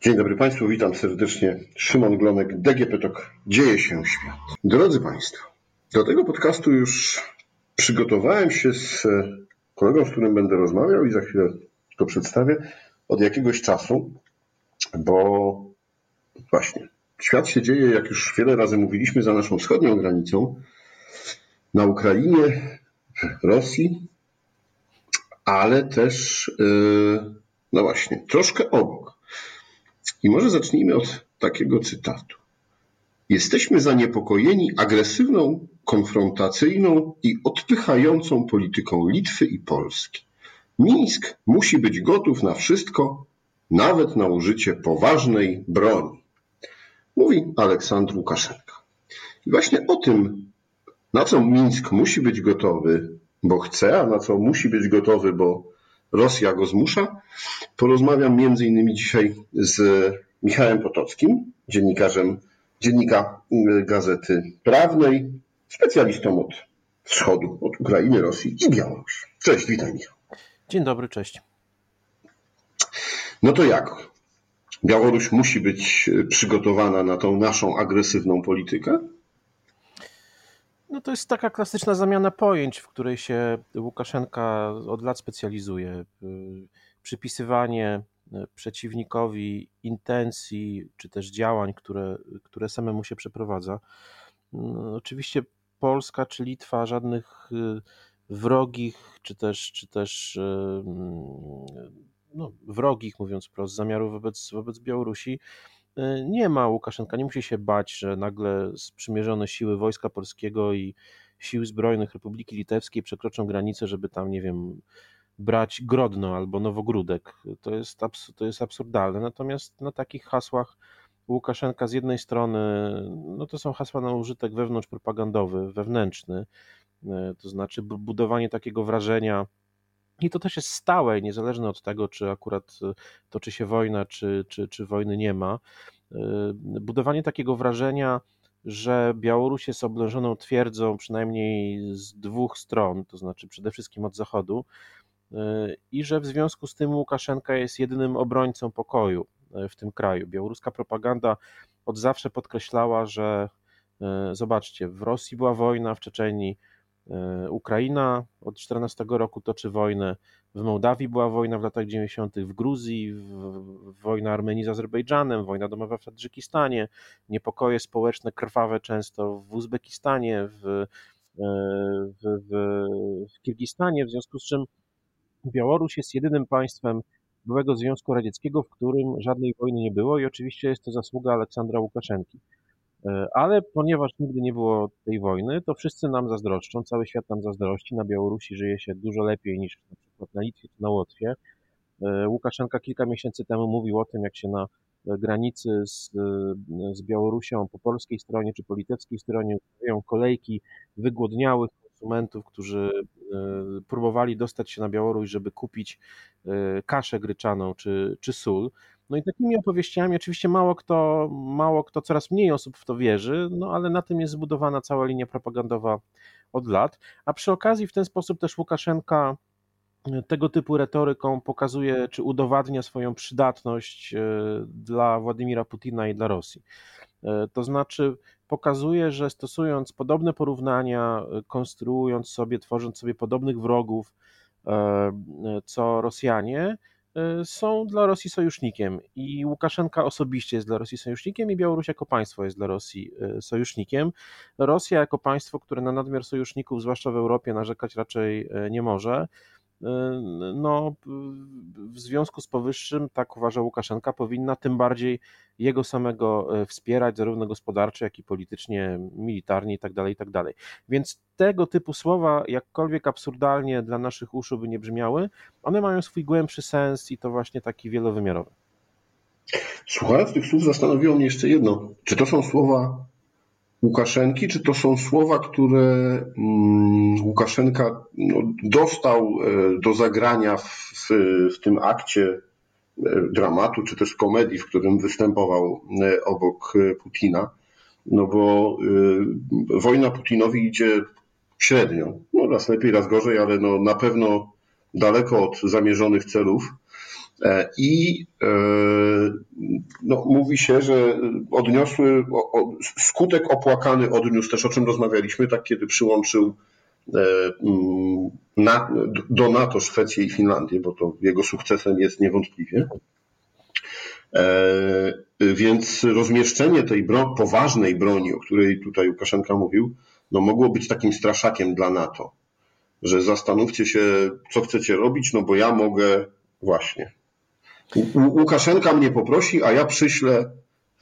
Dzień dobry Państwu, witam serdecznie. Szymon Glonek, DGP TOK. Dzieje się świat. Drodzy Państwo, do tego podcastu już przygotowałem się z kolegą, z którym będę rozmawiał i za chwilę to przedstawię, od jakiegoś czasu, bo właśnie świat się dzieje, jak już wiele razy mówiliśmy, za naszą wschodnią granicą, na Ukrainie, Rosji, ale też, yy, no właśnie, troszkę obok. I może zacznijmy od takiego cytatu. Jesteśmy zaniepokojeni agresywną, konfrontacyjną i odpychającą polityką Litwy i Polski. Mińsk musi być gotów na wszystko, nawet na użycie poważnej broni. Mówi Aleksandr Łukaszenka. I właśnie o tym, na co Mińsk musi być gotowy, bo chce, a na co musi być gotowy, bo Rosja go zmusza. Porozmawiam między innymi dzisiaj z Michałem Potockim, dziennikarzem Dziennika Gazety Prawnej, specjalistą od wschodu, od Ukrainy, Rosji i Białorusi. Cześć, witaj Michał. Dzień dobry, cześć. No to jak? Białoruś musi być przygotowana na tą naszą agresywną politykę? No to jest taka klasyczna zamiana pojęć, w której się Łukaszenka od lat specjalizuje. Przypisywanie przeciwnikowi intencji czy też działań, które, które samemu się przeprowadza. No, oczywiście Polska czy Litwa żadnych y, wrogich czy też, czy też y, no, wrogich, mówiąc wprost, zamiarów wobec, wobec Białorusi nie ma Łukaszenka, nie musi się bać, że nagle sprzymierzone siły Wojska Polskiego i Sił Zbrojnych Republiki Litewskiej przekroczą granicę, żeby tam, nie wiem, brać Grodno albo Nowogródek. To jest, to jest absurdalne. Natomiast na takich hasłach Łukaszenka z jednej strony, no to są hasła na użytek wewnątrz propagandowy, wewnętrzny, e, to znaczy budowanie takiego wrażenia, i to też jest stałe, niezależne od tego, czy akurat e, toczy się wojna, czy, czy, czy wojny nie ma. E, budowanie takiego wrażenia, że Białoruś jest oblężoną twierdzą przynajmniej z dwóch stron, to znaczy przede wszystkim od zachodu, e, i że w związku z tym Łukaszenka jest jedynym obrońcą pokoju w tym kraju. Białoruska propaganda od zawsze podkreślała, że zobaczcie, w Rosji była wojna, w Czeczenii E, Ukraina od 14 roku toczy wojnę, w Mołdawii była wojna w latach 90., w Gruzji, w, wojna Armenii z Azerbejdżanem, wojna domowa w Tadżykistanie, niepokoje społeczne krwawe często w Uzbekistanie, w, e, w, w, w Kirgistanie, w związku z czym Białoruś jest jedynym państwem byłego Związku Radzieckiego, w którym żadnej wojny nie było i oczywiście jest to zasługa Aleksandra Łukaszenki. E, ale ponieważ nigdy nie było tej wojny, to wszyscy nam zazdroszczą, cały świat nam zazdrości. Na Białorusi żyje się dużo lepiej niż na przykład na Litwie czy na Łotwie. E, Łukaszenka kilka miesięcy temu mówił o tym, jak się na granicy z, z Białorusią po polskiej stronie czy po litewskiej stronie ustawiają kolejki wygłodniałych konsumentów, którzy e, próbowali dostać się na Białoruś, żeby kupić kaszę gryczaną czy, czy sól. No i takimi opowieściami oczywiście mało kto, mało kto, coraz mniej osób w to wierzy, no ale na tym jest zbudowana cała linia propagandowa od lat. A przy okazji w ten sposób też Łukaszenka e, tego typu retoryką pokazuje, czy udowadnia swoją przydatność e, dla Władimira Putina i dla Rosji. E, to znaczy pokazuje, że stosując podobne porównania, konstruując sobie, tworząc sobie podobnych wrogów, co Rosjanie, są dla Rosji sojusznikiem i Łukaszenka osobiście jest dla Rosji sojusznikiem i Białoruś jako państwo jest dla Rosji y, sojusznikiem. Rosja jako państwo, które na nadmiar sojuszników, zwłaszcza w Europie, narzekać raczej y, nie może. No, w związku z powyższym, tak uważa Łukaszenka, powinna tym bardziej jego samego e, wspierać, zarówno gospodarczo, jak i politycznie, militarnie itd., tak itd. Tak Więc tego typu słowa, jakkolwiek absurdalnie dla naszych uszu by nie brzmiały, one mają swój głębszy sens i to właśnie taki wielowymiarowy. Słuchając tych słów, zastanowiło mnie jeszcze jedno. Czy to są słowa Łukaszenki, czy to są słowa, które mm, Łukaszenka no, dostał e, do zagrania w, w tym akcie e, dramatu, czy też komedii, w którym występował e, obok Putina? No bo wojna Putinowi idzie średnio. No raz lepiej, raz gorzej, ale no, na pewno daleko od zamierzonych celów. I no, mówi się, że odniosły, skutek opłakany odniósł też, o czym rozmawialiśmy, tak kiedy przyłączył mm, na, do NATO Szwecję i Finlandię, bo to jego sukcesem jest niewątpliwie. Więc rozmieszczenie tej bro poważnej broni, o której tutaj Łukaszenka mówił, no mogło być takim straszakiem dla NATO, że zastanówcie się, co chcecie robić, no bo ja mogę właśnie. Łukaszenka mnie poprosi, a ja przyślę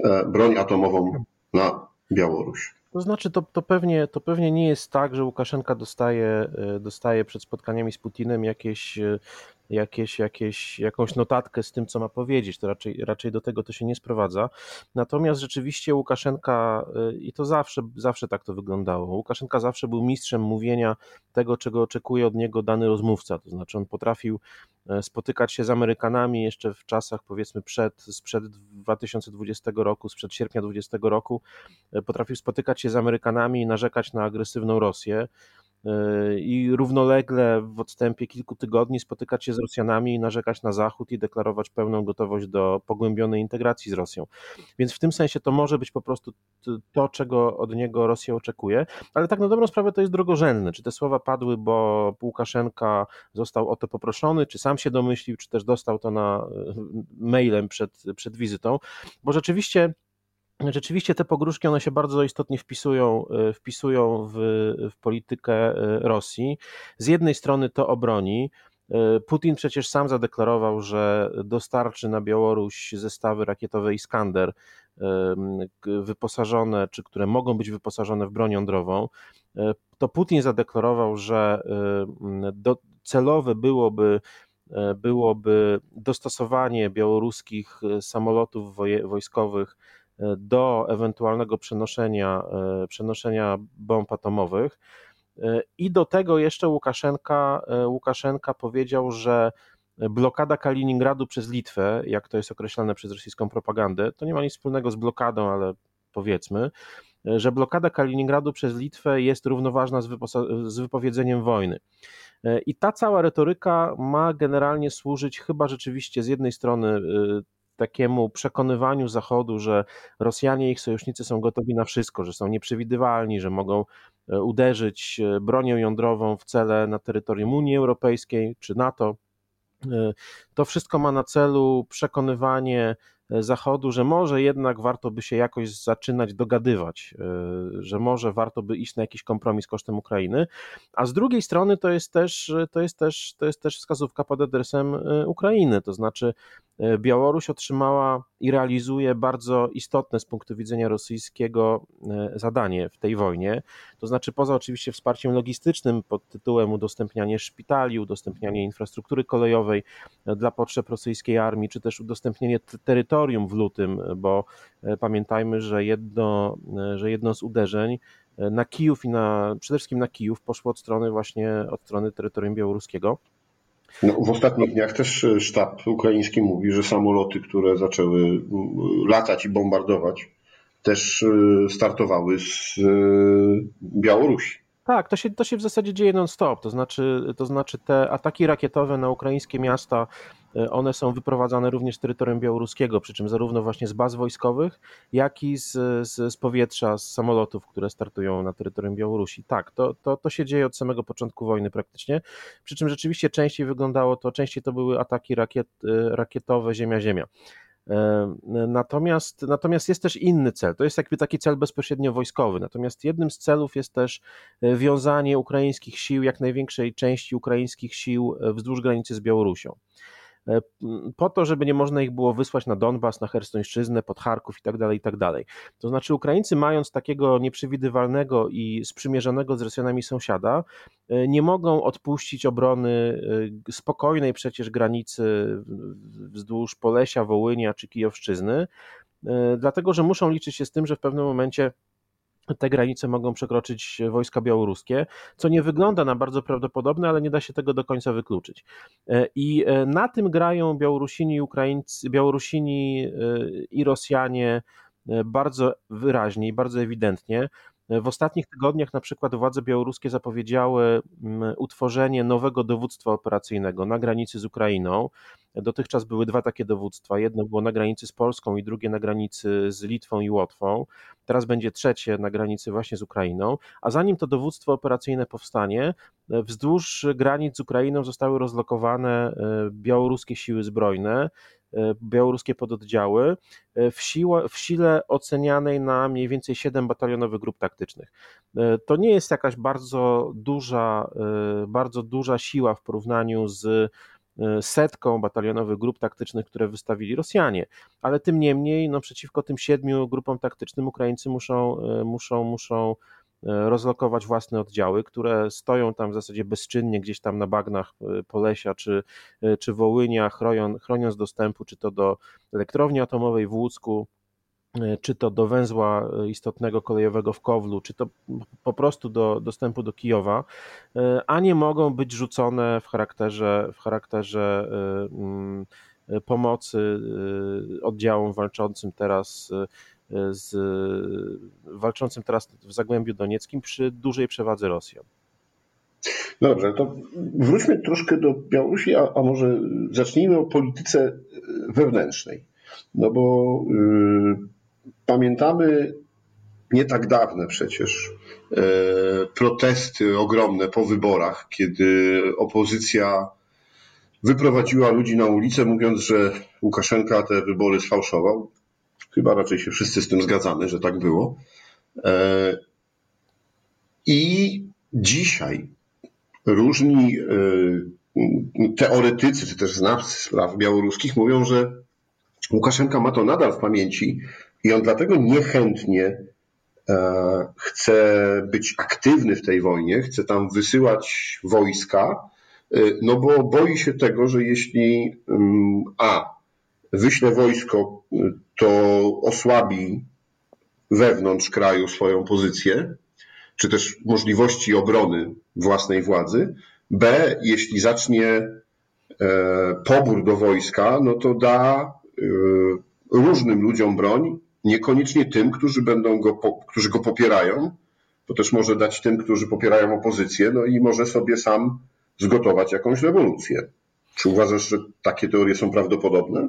e, broń atomową na Białoruś. To znaczy, to, to, pewnie, to pewnie nie jest tak, że Łukaszenka dostaje, e, dostaje przed spotkaniami z Putinem jakieś e, jakieś, jakieś, jakąś notatkę z tym, co ma powiedzieć. To raczej, raczej do tego to się nie sprowadza. Natomiast rzeczywiście Łukaszenka, y, i to zawsze, zawsze tak to wyglądało, Łukaszenka zawsze był mistrzem mówienia tego, czego oczekuje od niego dany rozmówca. To znaczy on potrafił e, spotykać się z Amerykanami jeszcze w czasach powiedzmy przed, sprzed 2020 roku, sprzed sierpnia 2020 roku, e, potrafił spotykać się z Amerykanami i narzekać na agresywną Rosję i równolegle w odstępie kilku tygodni spotykać się z Rosjanami i narzekać na Zachód i deklarować pełną gotowość do pogłębionej integracji z Rosją. Więc w tym sensie to może być po prostu to, czego od niego Rosja oczekuje, ale tak na dobrą sprawę to jest drogorzędne. Czy te słowa padły, bo Łukaszenka został o to poproszony, czy sam się domyślił, czy też dostał to na mailem przed, przed wizytą, bo rzeczywiście Rzeczywiście te pogróżki one się bardzo istotnie wpisują, e, wpisują w, w politykę e, Rosji. Z jednej strony to obroni. E, Putin przecież sam zadeklarował, że dostarczy na Białoruś zestawy rakietowe Iskander wyposażone, czy które mogą być wyposażone w broń jądrową. To Putin zadeklarował, że celowe byłoby byłoby dostosowanie białoruskich samolotów wojskowych do ewentualnego przenoszenia, e, przenoszenia bomb atomowych. E, I do tego jeszcze Łukaszenka, e, Łukaszenka powiedział, że blokada Kaliningradu przez Litwę, jak to jest określane przez rosyjską propagandę, to nie ma nic wspólnego z blokadą, ale powiedzmy, że blokada Kaliningradu przez Litwę jest równoważna z, z wypowiedzeniem wojny. I ta cała retoryka ma generalnie służyć chyba rzeczywiście z jednej strony takiemu przekonywaniu Zachodu, że Rosjanie i ich sojusznicy są gotowi na wszystko, że są nieprzewidywalni, że mogą e, uderzyć e, bronią jądrową w cele na terytorium Unii Europejskiej czy NATO. E, to wszystko ma na celu przekonywanie Zachodu, że może jednak warto by się jakoś zaczynać dogadywać, że może warto by iść na jakiś kompromis kosztem Ukrainy, a z drugiej strony to jest też, to jest też, to jest też wskazówka pod adresem Ukrainy, to znaczy Białoruś otrzymała i realizuje bardzo istotne z punktu widzenia rosyjskiego zadanie w tej wojnie, to znaczy poza oczywiście wsparciem logistycznym pod tytułem udostępnianie szpitali, udostępnianie infrastruktury kolejowej dla potrzeb rosyjskiej armii, czy też udostępnienie terytorium w lutym, bo e, pamiętajmy, że jedno, e, że jedno z uderzeń e, na Kijów i na, przede wszystkim na Kijów poszło od strony właśnie, od strony terytorium białoruskiego. No, w ostatnich dniach też sztab ukraiński mówi, że samoloty, które zaczęły latać i bombardować, też startowały z Białorusi. Tak, to się, to się w zasadzie dzieje non-stop. To znaczy, to znaczy te ataki rakietowe na ukraińskie miasta, e, one są wyprowadzane również z terytorium białoruskiego, przy czym zarówno właśnie z baz wojskowych, jak i z, z, z powietrza, z samolotów, które startują na terytorium Białorusi. Tak, to, to, to się dzieje od samego początku wojny praktycznie. Przy czym rzeczywiście częściej wyglądało to, częściej to były ataki rakiet, e, rakietowe ziemia-ziemia. Natomiast, natomiast jest też inny cel, to jest jakby taki cel bezpośrednio wojskowy. Natomiast jednym z celów jest też e, wiązanie ukraińskich sił, jak największej części ukraińskich sił e, wzdłuż granicy z Białorusią. E, po to, żeby nie można ich było wysłać na Donbas, na Hersońszczyznę, pod Charków i tak dalej, i tak. To znaczy Ukraińcy mając takiego nieprzewidywalnego i sprzymierzonego z Rosjanami sąsiada, e, nie mogą odpuścić obrony e, spokojnej przecież granicy wzdłuż Polesia, Wołynia czy Kijowszczyzny, dlatego że muszą liczyć się z tym, że w pewnym momencie te granice mogą przekroczyć wojska białoruskie, co nie wygląda na bardzo prawdopodobne, ale nie da się tego do końca wykluczyć. E, I e, na tym grają Białorusini, Ukraińcy, Białorusini e, i Rosjanie bardzo wyraźnie i bardzo ewidentnie. W ostatnich tygodniach na przykład władze białoruskie zapowiedziały mm, utworzenie nowego dowództwa operacyjnego na granicy z Ukrainą. Dotychczas były dwa takie dowództwa. Jedno było na granicy z Polską i drugie na granicy z Litwą i Łotwą. Teraz będzie trzecie na granicy właśnie z Ukrainą. A zanim to dowództwo operacyjne powstanie, wzdłuż granic z Ukrainą zostały rozlokowane e, białoruskie siły zbrojne. E, białoruskie pododdziały e, w, siłę, w sile ocenianej na mniej więcej 7 batalionowych grup taktycznych. E, to nie jest jakaś bardzo duża, bardzo duża siła w porównaniu z setką batalionowych grup taktycznych, które wystawili Rosjanie, ale tym niemniej no, przeciwko tym siedmiu grupom taktycznym Ukraińcy muszą, muszą, muszą rozlokować własne oddziały, które stoją tam w zasadzie bezczynnie gdzieś tam na bagnach e, Polesia czy, e, czy Wołynia, chronią, chroniąc dostępu czy to do elektrowni atomowej w Łódzku, czy to do węzła istotnego kolejowego w Kowlu, czy to po prostu do dostępu do Kijowa, a nie mogą być rzucone w charakterze, w charakterze mm, pomocy oddziałom walczącym teraz z walczącym teraz w Zagłębiu Donieckim przy dużej przewadze Rosjan. Dobrze, to wróćmy troszkę do Białorusi, a, a może zacznijmy o polityce wewnętrznej. No bo y, pamiętamy nie tak dawne przecież protesty ogromne po wyborach, kiedy opozycja wyprowadziła ludzi na ulicę, mówiąc, że Łukaszenka te wybory sfałszował. Chyba raczej się wszyscy z tym zgadzamy, że tak było. E, I dzisiaj różni e, teoretycy, czy też znawcy spraw białoruskich mówią, że Łukaszenka ma to nadal w pamięci i on dlatego niechętnie e, chce być aktywny w tej wojnie, chce tam wysyłać wojska, no bo boi się tego, że jeśli mm, a wyśle wojsko, to osłabi wewnątrz kraju swoją pozycję, czy też możliwości obrony własnej władzy. B, jeśli zacznie e, pobór do wojska, no to da e, różnym ludziom broń, niekoniecznie tym, którzy będą go, którzy go popierają, to też może dać tym, którzy popierają opozycję, no i może sobie sam zgotować jakąś rewolucję. Czy uważasz, że takie teorie są prawdopodobne?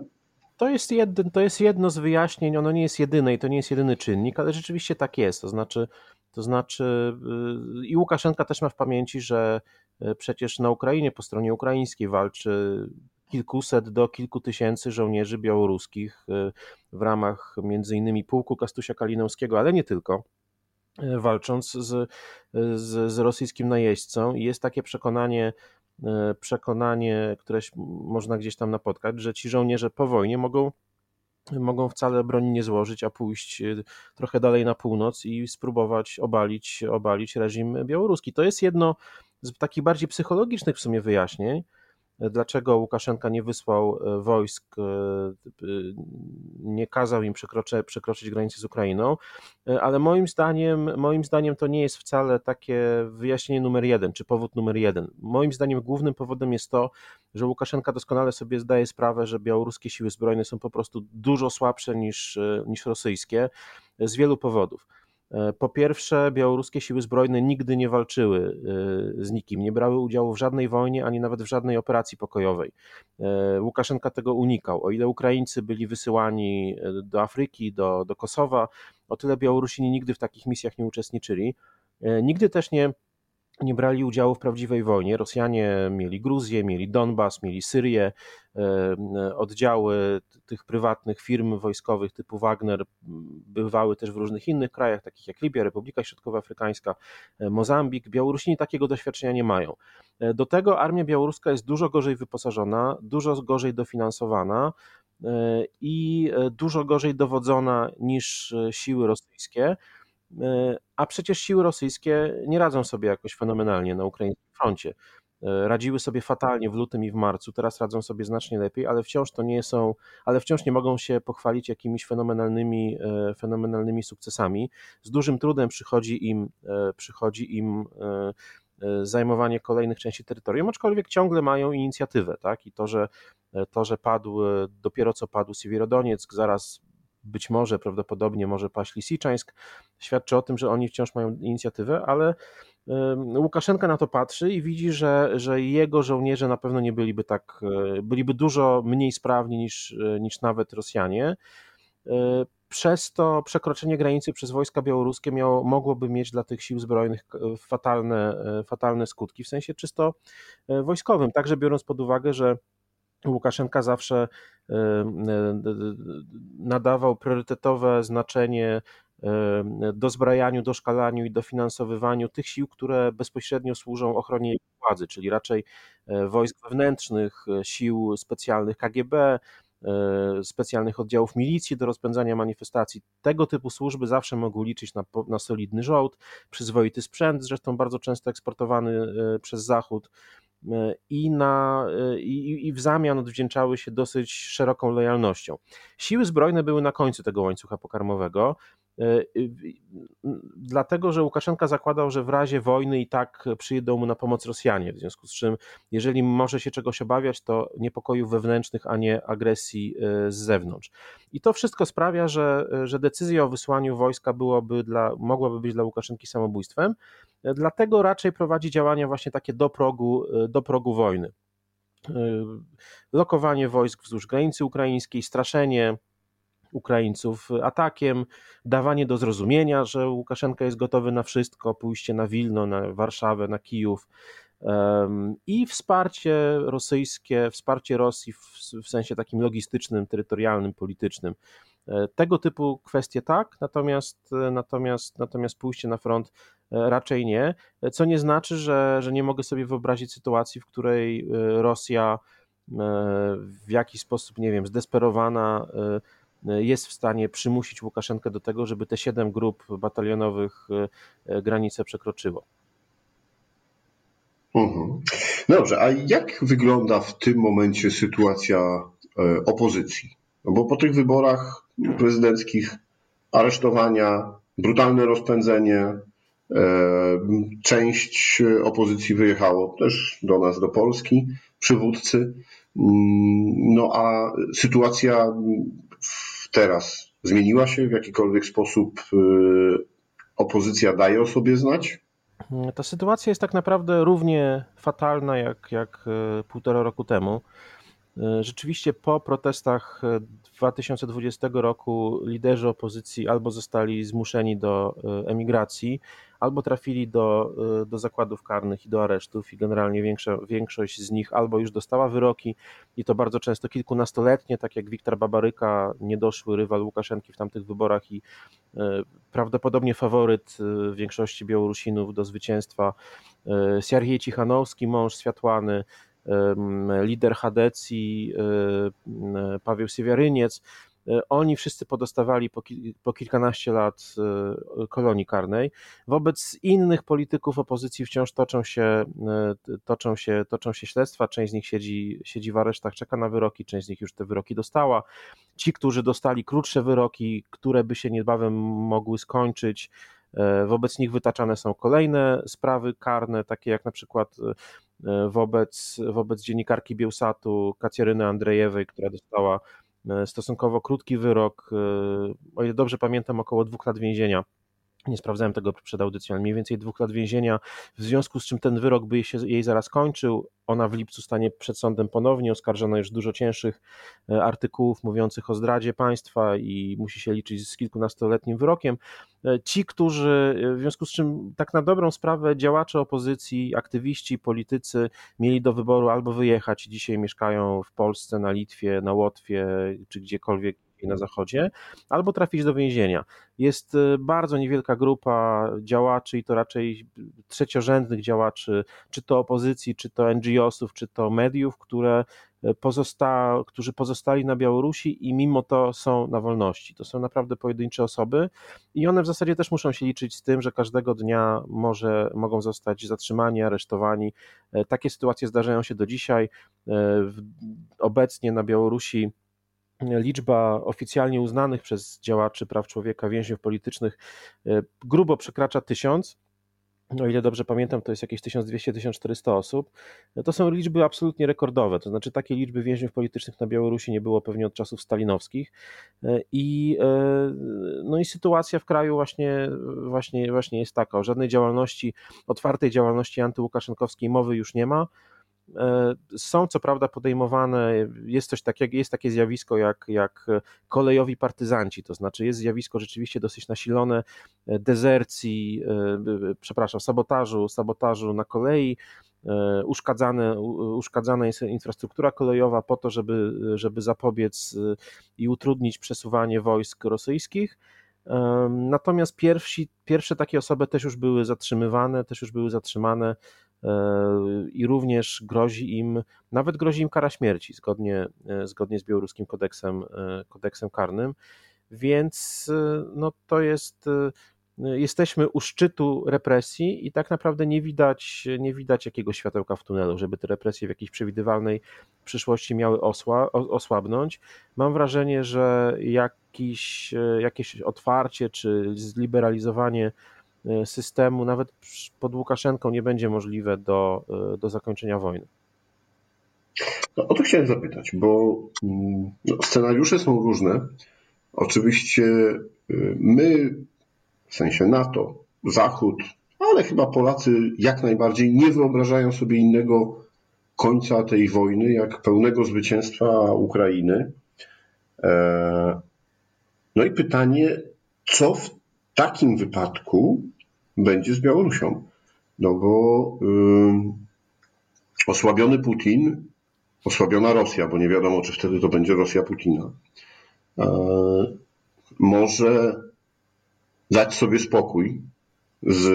To jest, jedno, to jest jedno z wyjaśnień, ono nie jest jedyne i to nie jest jedyny czynnik, ale rzeczywiście tak jest. To znaczy, to znaczy yy, i Łukaszenka też ma w pamięci, że yy, przecież na Ukrainie, po stronie ukraińskiej walczy kilkuset do kilku tysięcy żołnierzy białoruskich yy, w ramach między innymi pułku Kastusia Kalinowskiego, ale nie tylko walcząc z, z, z rosyjskim najeźdźcą i jest takie przekonanie przekonanie, które można gdzieś tam napotkać, że ci żołnierze po wojnie mogą mogą wcale broni nie złożyć, a pójść e, trochę dalej na północ i spróbować obalić, obalić reżim białoruski. To jest jedno z takich bardziej psychologicznych w sumie wyjaśnień, dlaczego Łukaszenka nie wysłał e, wojsk, e, nie kazał im przekroczy, przekroczyć granicy z Ukrainą, e, ale moim zdaniem, moim zdaniem to nie jest wcale takie wyjaśnienie numer jeden, czy powód numer jeden. Moim zdaniem głównym powodem jest to, że Łukaszenka doskonale sobie zdaje sprawę, że białoruskie siły zbrojne są po prostu dużo słabsze niż, niż rosyjskie z wielu powodów. E, po pierwsze, białoruskie siły zbrojne nigdy nie walczyły e, z nikim, nie brały udziału w żadnej wojnie, ani nawet w żadnej operacji pokojowej. E, Łukaszenka tego unikał. O ile Ukraińcy byli wysyłani do Afryki, do, do Kosowa, o tyle Białorusini nigdy w takich misjach nie uczestniczyli. Nigdy też nie nie brali udziału w prawdziwej wojnie. Rosjanie mieli Gruzję, mieli Donbas, mieli Syrię, e, oddziały tych prywatnych firm wojskowych typu Wagner bywały też w różnych innych krajach, takich jak Libia, Republika Środkowoafrykańska, e, Mozambik. Białorusini takiego doświadczenia nie mają. E, do tego armia białoruska jest dużo gorzej wyposażona, dużo gorzej dofinansowana i dużo gorzej dowodzona niż siły rosyjskie. E, a przecież siły rosyjskie nie radzą sobie jakoś fenomenalnie na ukraińskim froncie. E, radziły sobie fatalnie w lutym i w marcu, teraz radzą sobie znacznie lepiej, ale wciąż to nie są, ale wciąż nie mogą się pochwalić jakimiś fenomenalnymi, e, fenomenalnymi sukcesami. Z dużym trudem przychodzi im, przychodzi im zajmowanie kolejnych części terytorium, aczkolwiek ciągle mają inicjatywę, tak? I to, że to, że padł, dopiero co padł Siewierodonieck, zaraz być może, prawdopodobnie może paść Lisiczańsk, świadczy o tym, że oni wciąż mają inicjatywę, ale Łukaszenka na to patrzy i widzi, że, że jego żołnierze na pewno nie byliby tak, e, byliby dużo mniej sprawni niż, e, niż nawet Rosjanie. E, przez to przekroczenie granicy przez wojska białoruskie miało, mogłoby mieć dla tych sił zbrojnych fatalne, fatalne skutki, w sensie czysto wojskowym. Także biorąc pod uwagę, że Łukaszenka zawsze nadawał priorytetowe znaczenie dozbrajaniu, doszkalaniu i dofinansowywaniu tych sił, które bezpośrednio służą ochronie władzy, czyli raczej wojsk wewnętrznych, sił specjalnych KGB, specjalnych oddziałów milicji do rozpędzania manifestacji. Tego typu służby zawsze mogły liczyć na, na solidny żołd, przyzwoity sprzęt, zresztą bardzo często eksportowany przez Zachód i, na, i, i w zamian odwdzięczały się dosyć szeroką lojalnością. Siły zbrojne były na końcu tego łańcucha pokarmowego. E, dlatego, że Łukaszenka zakładał, że w razie wojny i tak przyjdą mu na pomoc Rosjanie, w związku z czym, jeżeli może się czegoś obawiać, to niepokojów wewnętrznych, a nie agresji e, z zewnątrz. I to wszystko sprawia, że, że decyzja o wysłaniu wojska byłoby dla, mogłaby być dla Łukaszenki samobójstwem, e, dlatego raczej prowadzi działania właśnie takie do progu, do progu wojny. Lokowanie wojsk wzdłuż granicy ukraińskiej, straszenie Ukraińców atakiem, dawanie do zrozumienia, że Łukaszenka jest gotowy na wszystko, pójście na Wilno, na Warszawę, na Kijów i wsparcie rosyjskie, wsparcie Rosji w, w sensie takim logistycznym, terytorialnym, politycznym. E, tego typu kwestie tak, natomiast, natomiast, natomiast pójście na front e, raczej nie, co nie znaczy, że, że nie mogę sobie wyobrazić sytuacji, w której e, Rosja w jakiś sposób, nie wiem, zdesperowana jest w stanie przymusić Łukaszenkę do tego, żeby te siedem grup batalionowych e, granice przekroczyło. Mhm. Dobrze, a jak wygląda w tym momencie sytuacja e, opozycji? No bo po tych wyborach prezydenckich aresztowania, brutalne rozpędzenie, e, część opozycji wyjechało też do nas, do Polski, przywódcy. Mm, no a sytuacja teraz zmieniła się w jakikolwiek sposób? Y, opozycja daje o sobie znać? Ta sytuacja jest tak naprawdę równie fatalna jak, jak y, półtora roku temu. Y, rzeczywiście po protestach 2020 roku liderzy opozycji albo zostali zmuszeni do emigracji, albo trafili do, y, do zakładów karnych i do aresztów i generalnie większa, większość z nich albo już dostała wyroki i to bardzo często kilkunastoletnie, tak jak Wiktor Babaryka, niedoszły rywal Łukaszenki w tamtych wyborach i y, prawdopodobnie faworyt y, większości Białorusinów do zwycięstwa. Siergiej Cichanowski, mąż Światłany, lider Hadecji, Paweł Siewiaryniec, oni wszyscy podostawali po, po kilkanaście lat e, kolonii karnej. Wobec innych polityków opozycji wciąż toczą się, e, toczą się, toczą się śledztwa. Część z nich siedzi, siedzi w aresztach, czeka na wyroki, część z nich już te wyroki dostała. Ci, którzy dostali krótsze wyroki, które by się niebawem mogły skończyć, wobec nich wytaczane są kolejne sprawy karne, takie jak na przykład wobec, wobec dziennikarki Bielsatu Kacjeryny Andrejewej, która dostała E, stosunkowo krótki wyrok, e, o ile dobrze pamiętam, około dwóch lat więzienia nie sprawdzałem tego przed audycją, ale mniej więcej dwóch lat więzienia, w związku z czym ten wyrok by się jej zaraz kończył. Ona w lipcu stanie przed sądem ponownie, oskarżona już dużo cięższych e, artykułów mówiących o zdradzie państwa i musi się liczyć z kilkunastoletnim wyrokiem. E, ci, którzy, e, w związku z czym tak na dobrą sprawę działacze opozycji, aktywiści, politycy mieli do wyboru albo wyjechać i dzisiaj mieszkają w Polsce, na Litwie, na Łotwie czy gdziekolwiek na Zachodzie, albo trafić do więzienia. Jest y, bardzo niewielka grupa działaczy i to raczej trzeciorzędnych działaczy, czy to opozycji, czy to NGO-sów, czy to mediów, które y, pozosta którzy pozostali na Białorusi i mimo to są na wolności. To są naprawdę pojedyncze osoby i one w zasadzie też muszą się liczyć z tym, że każdego dnia może, mogą zostać zatrzymani, aresztowani. E, takie sytuacje zdarzają się do dzisiaj. E, obecnie na Białorusi liczba oficjalnie uznanych przez działaczy praw człowieka więźniów politycznych e, grubo przekracza tysiąc. o ile dobrze pamiętam, to jest jakieś 1200-1400 osób, to są liczby absolutnie rekordowe. To znaczy, takiej liczby więźniów politycznych na Białorusi nie było pewnie od czasów stalinowskich. I, no i sytuacja w kraju właśnie, właśnie, właśnie jest taka: o żadnej działalności, otwartej działalności antyłukaszenkowskiej mowy już nie ma. E, są co prawda podejmowane, jest coś takiego, jest takie zjawisko jak, jak kolejowi partyzanci, to znaczy jest zjawisko rzeczywiście dosyć nasilone e, dezercji, e, przepraszam, sabotażu, sabotażu na kolei, uszkadzane, uszkadzana jest infrastruktura kolejowa po to, żeby, żeby zapobiec i utrudnić przesuwanie wojsk rosyjskich. Natomiast pierwsi, pierwsze takie osoby też już były zatrzymywane, też już były zatrzymane i również grozi im, nawet grozi im kara śmierci zgodnie, e, zgodnie z białoruskim kodeksem, e, kodeksem karnym. Więc e, no, to jest jesteśmy u szczytu represji i tak naprawdę nie widać, nie widać jakiegoś światełka w tunelu, żeby te represje w jakiejś przewidywalnej przyszłości miały osła, osłabnąć. Mam wrażenie, że jakiś, jakieś otwarcie czy zliberalizowanie E, systemu, nawet pod Łukaszenką, nie będzie możliwe do, do zakończenia wojny. No, o to chciałem zapytać, bo mm, no, scenariusze są różne. Oczywiście y, my, w sensie NATO, Zachód, ale chyba Polacy jak najbardziej nie wyobrażają sobie innego końca tej wojny, jak pełnego zwycięstwa Ukrainy. E, no i pytanie, co w takim wypadku będzie z Białorusią. No bo osłabiony Putin, osłabiona Rosja, bo nie wiadomo, czy wtedy to będzie Rosja Putina, yy, może dać sobie spokój z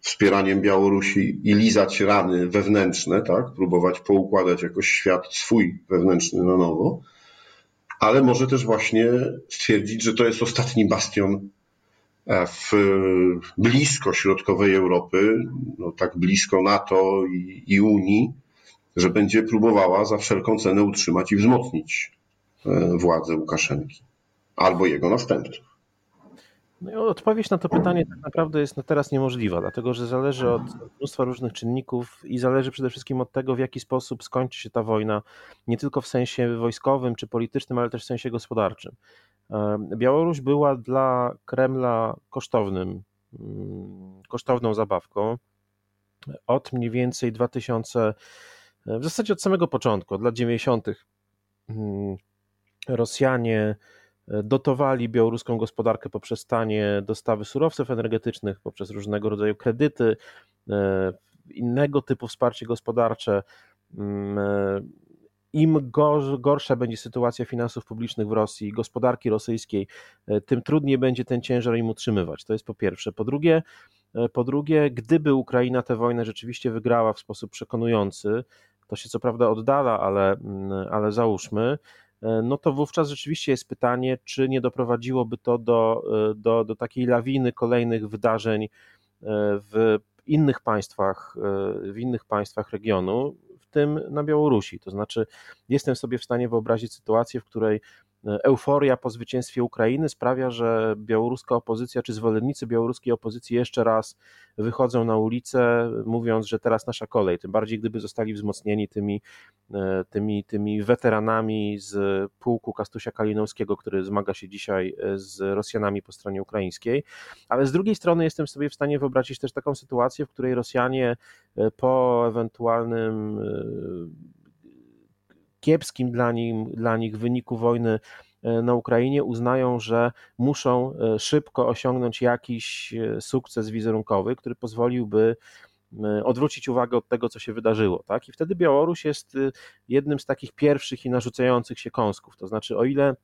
wspieraniem Białorusi i lizać rany wewnętrzne, tak? próbować poukładać jakoś świat swój wewnętrzny na nowo, ale może też właśnie stwierdzić, że to jest ostatni bastion E, w blisko środkowej Europy, no tak blisko NATO i, i Unii, że będzie próbowała za wszelką cenę utrzymać i wzmocnić e, władzę Łukaszenki albo jego następców. No odpowiedź na to pytanie tak naprawdę jest teraz niemożliwa, dlatego że zależy od mnóstwa różnych czynników i zależy przede wszystkim od tego, w jaki sposób skończy się ta wojna, nie tylko w sensie wojskowym czy politycznym, ale też w sensie gospodarczym. Białoruś była dla Kremla kosztownym, mm, kosztowną zabawką. Od mniej więcej 2000, w zasadzie od samego początku, od lat 90. Mm, Rosjanie dotowali białoruską gospodarkę poprzez tanie dostawy surowców energetycznych, poprzez różnego rodzaju kredyty, e, innego typu wsparcie gospodarcze. Mm, e, im gorsza będzie sytuacja finansów publicznych w Rosji, gospodarki rosyjskiej, e, tym trudniej będzie ten ciężar im utrzymywać. To jest po pierwsze. Po drugie, e, po drugie, gdyby Ukraina tę wojnę rzeczywiście wygrała w sposób przekonujący, to się co prawda oddala, ale, mm, ale załóżmy, e, no to wówczas rzeczywiście jest pytanie, czy nie doprowadziłoby to do, do, do takiej lawiny kolejnych wydarzeń w innych państwach, w innych państwach regionu tym na Białorusi. To znaczy, jestem sobie w stanie wyobrazić sytuację, w której euforia po zwycięstwie Ukrainy sprawia, że białoruska opozycja czy zwolennicy białoruskiej opozycji jeszcze raz wychodzą na ulicę, mówiąc, że teraz nasza kolej. Tym bardziej, gdyby zostali wzmocnieni tymi, e, tymi, tymi weteranami z pułku Kastusia Kalinowskiego, który zmaga się dzisiaj e, z Rosjanami po stronie ukraińskiej. Ale z drugiej strony jestem sobie w stanie wyobrazić też taką sytuację, w której Rosjanie e, po ewentualnym kiepskim dla, nim, dla nich wyniku wojny e, na Ukrainie uznają, że muszą e, szybko osiągnąć jakiś e, sukces wizerunkowy, który pozwoliłby odwrócić uwagę od tego, co się wydarzyło. Tak? I wtedy Białoruś jest jednym z takich pierwszych i narzucających się kąsków. To znaczy, o ile,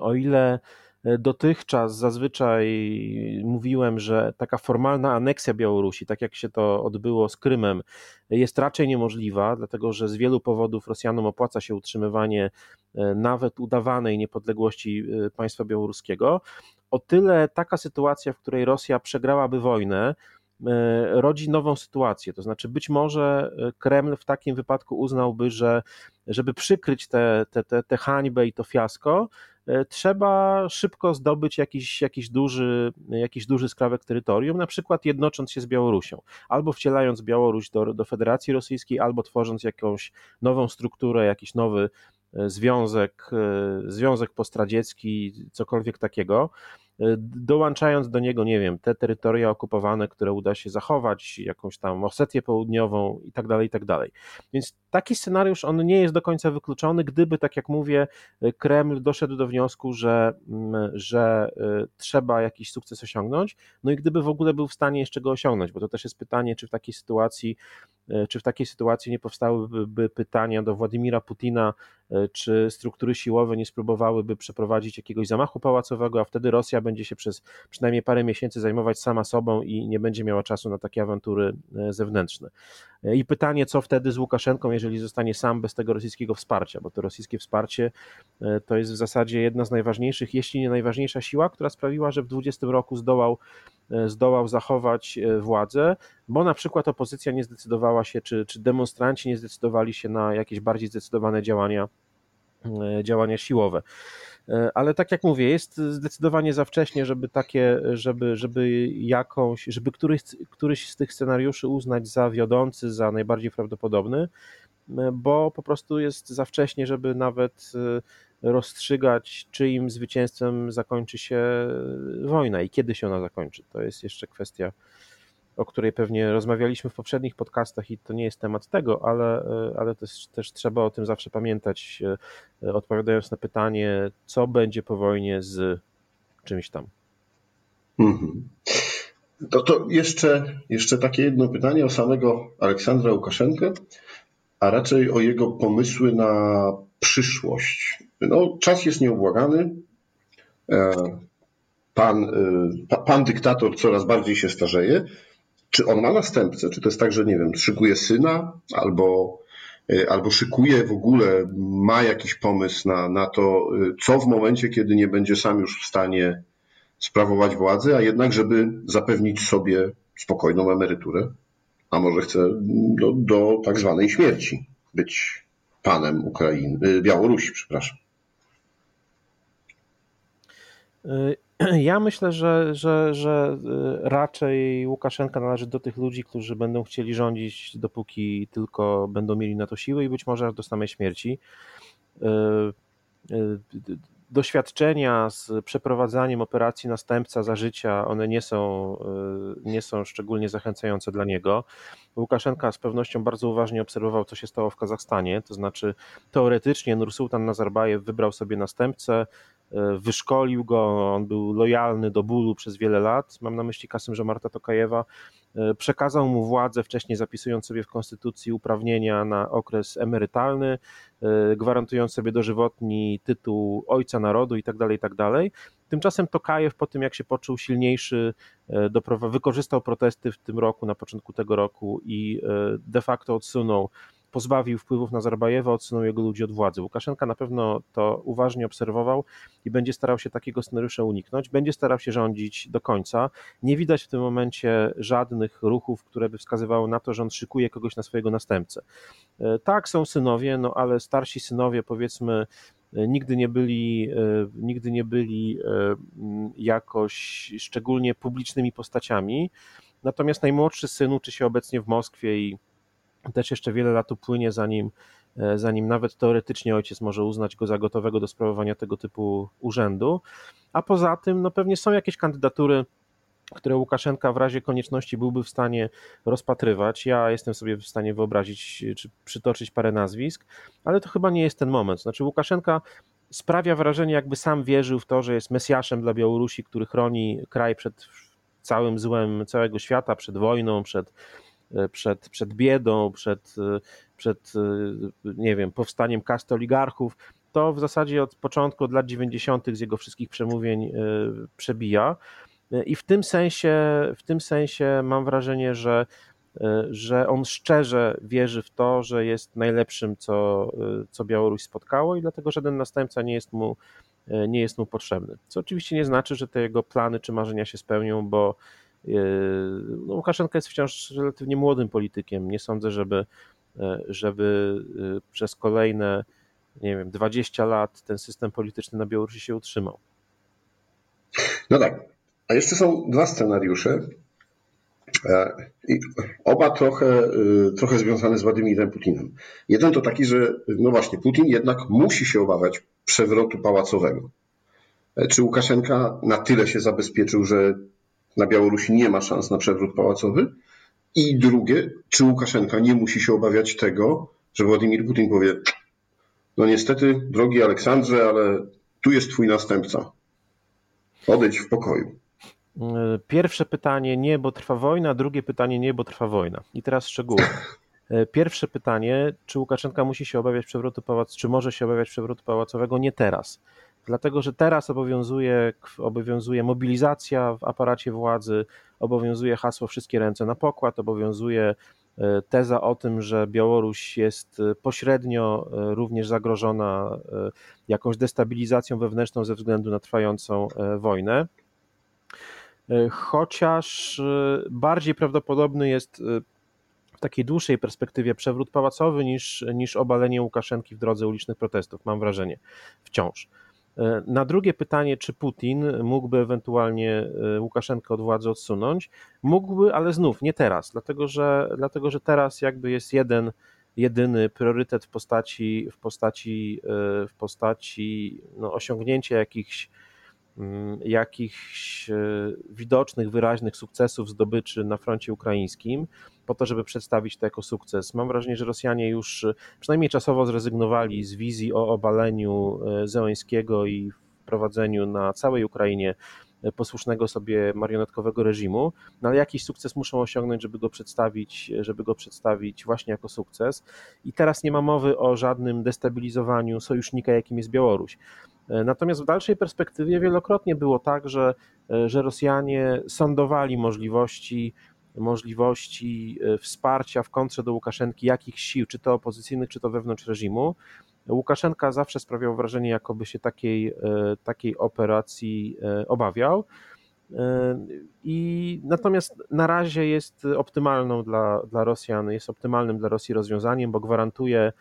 o ile Dotychczas zazwyczaj mówiłem, że taka formalna aneksja Białorusi, tak jak się to odbyło z Krymem, jest raczej niemożliwa, dlatego że z wielu powodów Rosjanom opłaca się utrzymywanie e, nawet udawanej niepodległości e, państwa białoruskiego. O tyle taka sytuacja, w której Rosja przegrałaby wojnę, e, rodzi nową sytuację. To znaczy, być może Kreml w takim wypadku uznałby, że żeby przykryć tę te, te, te, te hańbę i to fiasko, trzeba szybko zdobyć jakiś, jakiś, duży, jakiś duży skrawek terytorium, na przykład jednocząc się z Białorusią, albo wcielając Białoruś do, do Federacji Rosyjskiej, albo tworząc jakąś nową strukturę, jakiś nowy związek, związek postradziecki, cokolwiek takiego. E, dołączając do niego, nie wiem, te terytoria okupowane, które uda się zachować, jakąś tam Osetię Południową i tak dalej, i tak dalej. Więc taki scenariusz, on nie jest do końca wykluczony, gdyby, tak jak mówię, e, Kreml doszedł do wniosku, że, mm, że e, trzeba jakiś sukces osiągnąć, no i gdyby w ogóle był w stanie jeszcze go osiągnąć, bo to też jest pytanie, czy w takiej sytuacji, czy w takiej sytuacji nie powstałyby pytania do Władimira Putina, czy struktury siłowe nie spróbowałyby przeprowadzić jakiegoś zamachu pałacowego, a wtedy Rosja będzie się przez przynajmniej parę miesięcy zajmować sama sobą i nie będzie miała czasu na takie awantury e, zewnętrzne. E, I pytanie, co wtedy z Łukaszenką, jeżeli zostanie sam bez tego rosyjskiego wsparcia, bo to rosyjskie wsparcie e, to jest w zasadzie jedna z najważniejszych, jeśli nie najważniejsza siła, która sprawiła, że w 20 roku zdołał, zdołał zachować władzę, bo na przykład opozycja nie zdecydowała się, czy, czy demonstranci nie zdecydowali się na jakieś bardziej zdecydowane działania działania siłowe. E, ale tak jak mówię, jest zdecydowanie za wcześnie, żeby takie, żeby, żeby jakąś, żeby któryś, któryś z tych scenariuszy uznać za wiodący, za najbardziej prawdopodobny, e, bo po prostu jest za wcześnie, żeby nawet e, rozstrzygać, czyim zwycięstwem zakończy się wojna i kiedy się ona zakończy. To jest jeszcze kwestia o której pewnie rozmawialiśmy w poprzednich podcastach i to nie jest temat tego, ale, e, ale też, też trzeba o tym zawsze pamiętać, e, odpowiadając na pytanie, co będzie po wojnie z czymś tam. Mhm. To, to jeszcze, jeszcze takie jedno pytanie o samego Aleksandra Łukaszenkę, a raczej o jego pomysły na przyszłość. No, czas jest nieubłagany. E, pan, pan dyktator coraz bardziej się starzeje. Czy on ma następcę? Czy to jest tak, że nie wiem, szykuje syna albo, y, albo szykuje w ogóle, ma jakiś pomysł na, na to, co w momencie, kiedy nie będzie sam już w stanie sprawować władzy, a jednak, żeby zapewnić sobie spokojną emeryturę, a może chce do, do tak zwanej śmierci być panem Ukrainy, y, Białorusi, przepraszam. Ja myślę, że, że, że y, raczej Łukaszenka należy do tych ludzi, którzy będą chcieli rządzić, dopóki tylko będą mieli na to siły i być może aż do samej śmierci. Doświadczenia z przeprowadzaniem operacji następca za życia, one nie są, nie są szczególnie zachęcające dla niego. Łukaszenka z pewnością bardzo uważnie obserwował, co się stało w Kazachstanie, to znaczy teoretycznie Nursultan Nazarbajew wybrał sobie następcę, E, wyszkolił go, on był lojalny do bólu przez wiele lat, mam na myśli Kasym Marta Tokajewa, e, przekazał mu władzę, wcześniej zapisując sobie w konstytucji uprawnienia na okres emerytalny, e, gwarantując sobie dożywotni tytuł ojca narodu itd., tak itd. Tak Tymczasem Tokajew po tym, jak się poczuł silniejszy, wykorzystał protesty w tym roku, na początku tego roku i de facto odsunął pozbawił wpływów na Nazarbajewa, odsunął jego ludzi od władzy. Łukaszenka na pewno to uważnie obserwował i będzie starał się takiego scenariusza uniknąć, będzie starał się rządzić do końca. Nie widać w tym momencie żadnych ruchów, które by wskazywały na to, że on szykuje kogoś na swojego następcę. E, tak, są synowie, no ale starsi synowie powiedzmy e, nigdy nie byli, e, nigdy nie byli jakoś szczególnie publicznymi postaciami. Natomiast najmłodszy syn uczy się obecnie w Moskwie i też jeszcze wiele lat upłynie, zanim, e, zanim nawet teoretycznie ojciec może uznać go za gotowego do sprawowania tego typu urzędu. A poza tym, no pewnie są jakieś kandydatury, które Łukaszenka w razie konieczności byłby w stanie rozpatrywać. Ja jestem sobie w stanie wyobrazić, czy przytoczyć parę nazwisk, ale to chyba nie jest ten moment. Znaczy, Łukaszenka sprawia wrażenie, jakby sam wierzył w to, że jest Mesjaszem dla Białorusi, który chroni kraj przed całym złem całego świata, przed wojną, przed przed, przed biedą, przed, e, przed e, nie wiem, powstaniem kasty oligarchów, to w zasadzie od początku, od lat 90. z jego wszystkich przemówień przebija. I w tym sensie, w tym sensie mam wrażenie, że, że on szczerze wierzy w to, że jest najlepszym, co, co Białoruś spotkało, i dlatego żaden następca nie jest mu, nie jest mu potrzebny. Co oczywiście nie znaczy, że te jego plany czy marzenia się spełnią, bo no, Łukaszenka jest wciąż relatywnie młodym politykiem. Nie sądzę, żeby, e, żeby e, przez kolejne nie wiem, 20 lat ten system polityczny na Białorusi się utrzymał. No tak. A jeszcze są dwa scenariusze. E, I oba trochę, trochę związane z Władimirem Putinem. Jeden to taki, że no właśnie, Putin jednak musi się obawiać przewrotu pałacowego. E, czy Łukaszenka na tyle się zabezpieczył, że na Białorusi nie ma szans na przewrót pałacowy? I drugie, czy Łukaszenka nie musi się obawiać tego, że Władimir Putin powie: No niestety, drogi Aleksandrze, ale tu jest twój następca. Odejdź w pokoju. Pierwsze pytanie nie, bo trwa wojna, drugie pytanie nie, bo trwa wojna. I teraz szczegóły. Pierwsze pytanie, czy Łukaszenka musi się obawiać przewrotu pałacowego, czy może się obawiać przewrotu pałacowego? Nie teraz. Dlatego, że teraz obowiązuje, obowiązuje mobilizacja w aparacie władzy, obowiązuje hasło wszystkie ręce na pokład, obowiązuje e, teza o tym, że Białoruś jest e, pośrednio e, również zagrożona jakąś destabilizacją wewnętrzną ze względu na trwającą wojnę. Chociaż bardziej prawdopodobny jest w takiej dłuższej perspektywie przewrót pałacowy niż, niż obalenie Łukaszenki w drodze ulicznych protestów, mam wrażenie, wciąż. E, na drugie pytanie, czy Putin mógłby ewentualnie e, Łukaszenkę od władzy odsunąć, mógłby, ale znów nie teraz, dlatego że, dlatego, że teraz jakby jest jeden, jedyny priorytet w postaci, w postaci, e, w postaci no, osiągnięcia jakichś jakichś e, widocznych, wyraźnych sukcesów zdobyczy na froncie ukraińskim, po to, żeby przedstawić to jako sukces. Mam wrażenie, że Rosjanie już e, przynajmniej czasowo zrezygnowali z wizji o obaleniu e, Zełańskiego i wprowadzeniu na całej Ukrainie posłusznego sobie marionetkowego reżimu, no ale jakiś sukces muszą osiągnąć, żeby go przedstawić, żeby go przedstawić właśnie jako sukces. I teraz nie ma mowy o żadnym destabilizowaniu sojusznika, jakim jest Białoruś. E, natomiast w dalszej perspektywie wielokrotnie było tak, że, e, że Rosjanie sądowali możliwości, możliwości e, wsparcia w kontrze do Łukaszenki jakichś sił, czy to opozycyjnych, czy to wewnątrz reżimu. Łukaszenka zawsze sprawiał wrażenie, jakoby się takiej, takiej operacji obawiał. I natomiast na razie jest optymalną dla, dla Rosjan, jest optymalnym dla Rosji rozwiązaniem, bo gwarantuje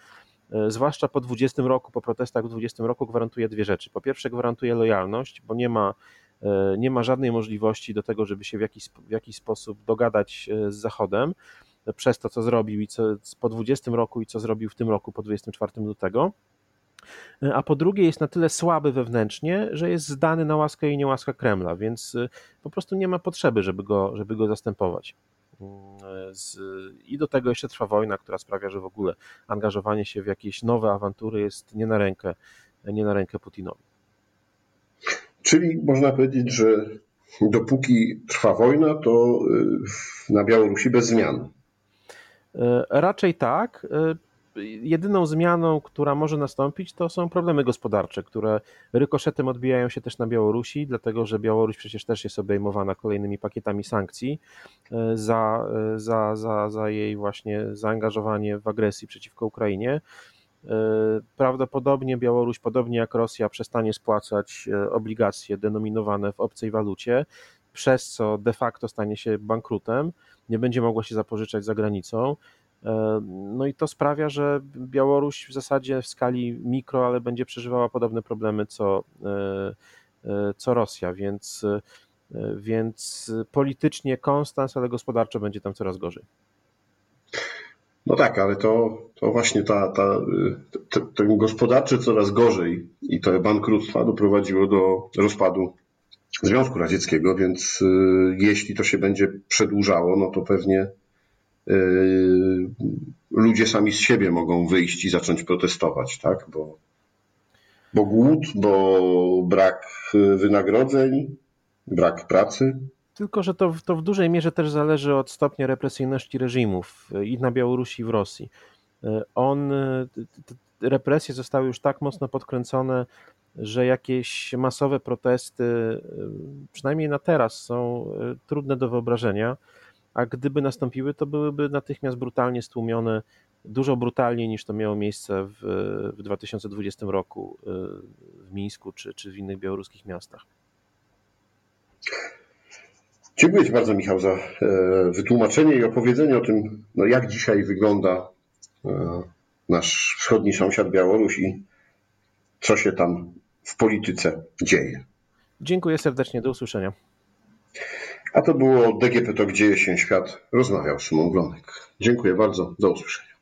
zwłaszcza po 20 roku, po protestach w 20 roku gwarantuje dwie rzeczy. Po pierwsze gwarantuje lojalność, bo nie ma, e, nie ma żadnej możliwości do tego, żeby się w jakiś, w jakiś sposób dogadać e, z Zachodem przez to, co zrobił i co po 20 roku i co zrobił w tym roku po 24 lutego. A po drugie jest na tyle słaby wewnętrznie, że jest zdany na łaskę i niełaskę Kremla, więc po prostu nie ma potrzeby, żeby go, żeby go zastępować. Z, I do tego jeszcze trwa wojna, która sprawia, że w ogóle angażowanie się w jakieś nowe awantury jest nie na rękę, nie na rękę Putinowi. Czyli można powiedzieć, że dopóki trwa wojna, to y, na Białorusi bez zmian. E, raczej tak. Jedyną zmianą, która może nastąpić, to są problemy gospodarcze, które rykoszetem odbijają się też na Białorusi, dlatego że Białoruś przecież też jest obejmowana kolejnymi pakietami sankcji e, za, e, za, za, za jej właśnie zaangażowanie w agresji przeciwko Ukrainie. E, prawdopodobnie Białoruś, podobnie jak Rosja, przestanie spłacać obligacje denominowane w obcej walucie, przez co de facto stanie się bankrutem, nie będzie mogła się zapożyczać za granicą. E, no i to sprawia, że Białoruś w zasadzie w skali mikro, ale będzie przeżywała podobne problemy co, e, e, co Rosja, więc, więc politycznie konstans, ale gospodarczo będzie tam coraz gorzej. No tak, ale to, to właśnie ta, ta, ten gospodarczy coraz gorzej i to bankructwa doprowadziło do rozpadu Związku Radzieckiego, więc jeśli to się będzie przedłużało, no to pewnie ludzie sami z siebie mogą wyjść i zacząć protestować, tak? Bo, bo głód, bo brak wynagrodzeń, brak pracy. Tylko, że to, to w dużej mierze też zależy od stopnia represyjności reżimów i na Białorusi, i w Rosji. On, represje zostały już tak mocno podkręcone, że jakieś masowe protesty, przynajmniej na teraz, są trudne do wyobrażenia a gdyby nastąpiły, to byłyby natychmiast brutalnie stłumione, dużo brutalniej niż to miało miejsce w, w 2020 roku y, w Mińsku czy, czy w innych białoruskich miastach. Dziękuję Ci bardzo, Michał, za e, wytłumaczenie i opowiedzenie o tym, no jak dzisiaj wygląda e, nasz wschodni sąsiad Białoruś i co się tam w polityce dzieje. Dziękuję serdecznie, do usłyszenia. A to było DGP to Dzieje się świat. Rozmawiał Szymon Glonek. Dziękuję bardzo, do usłyszenia.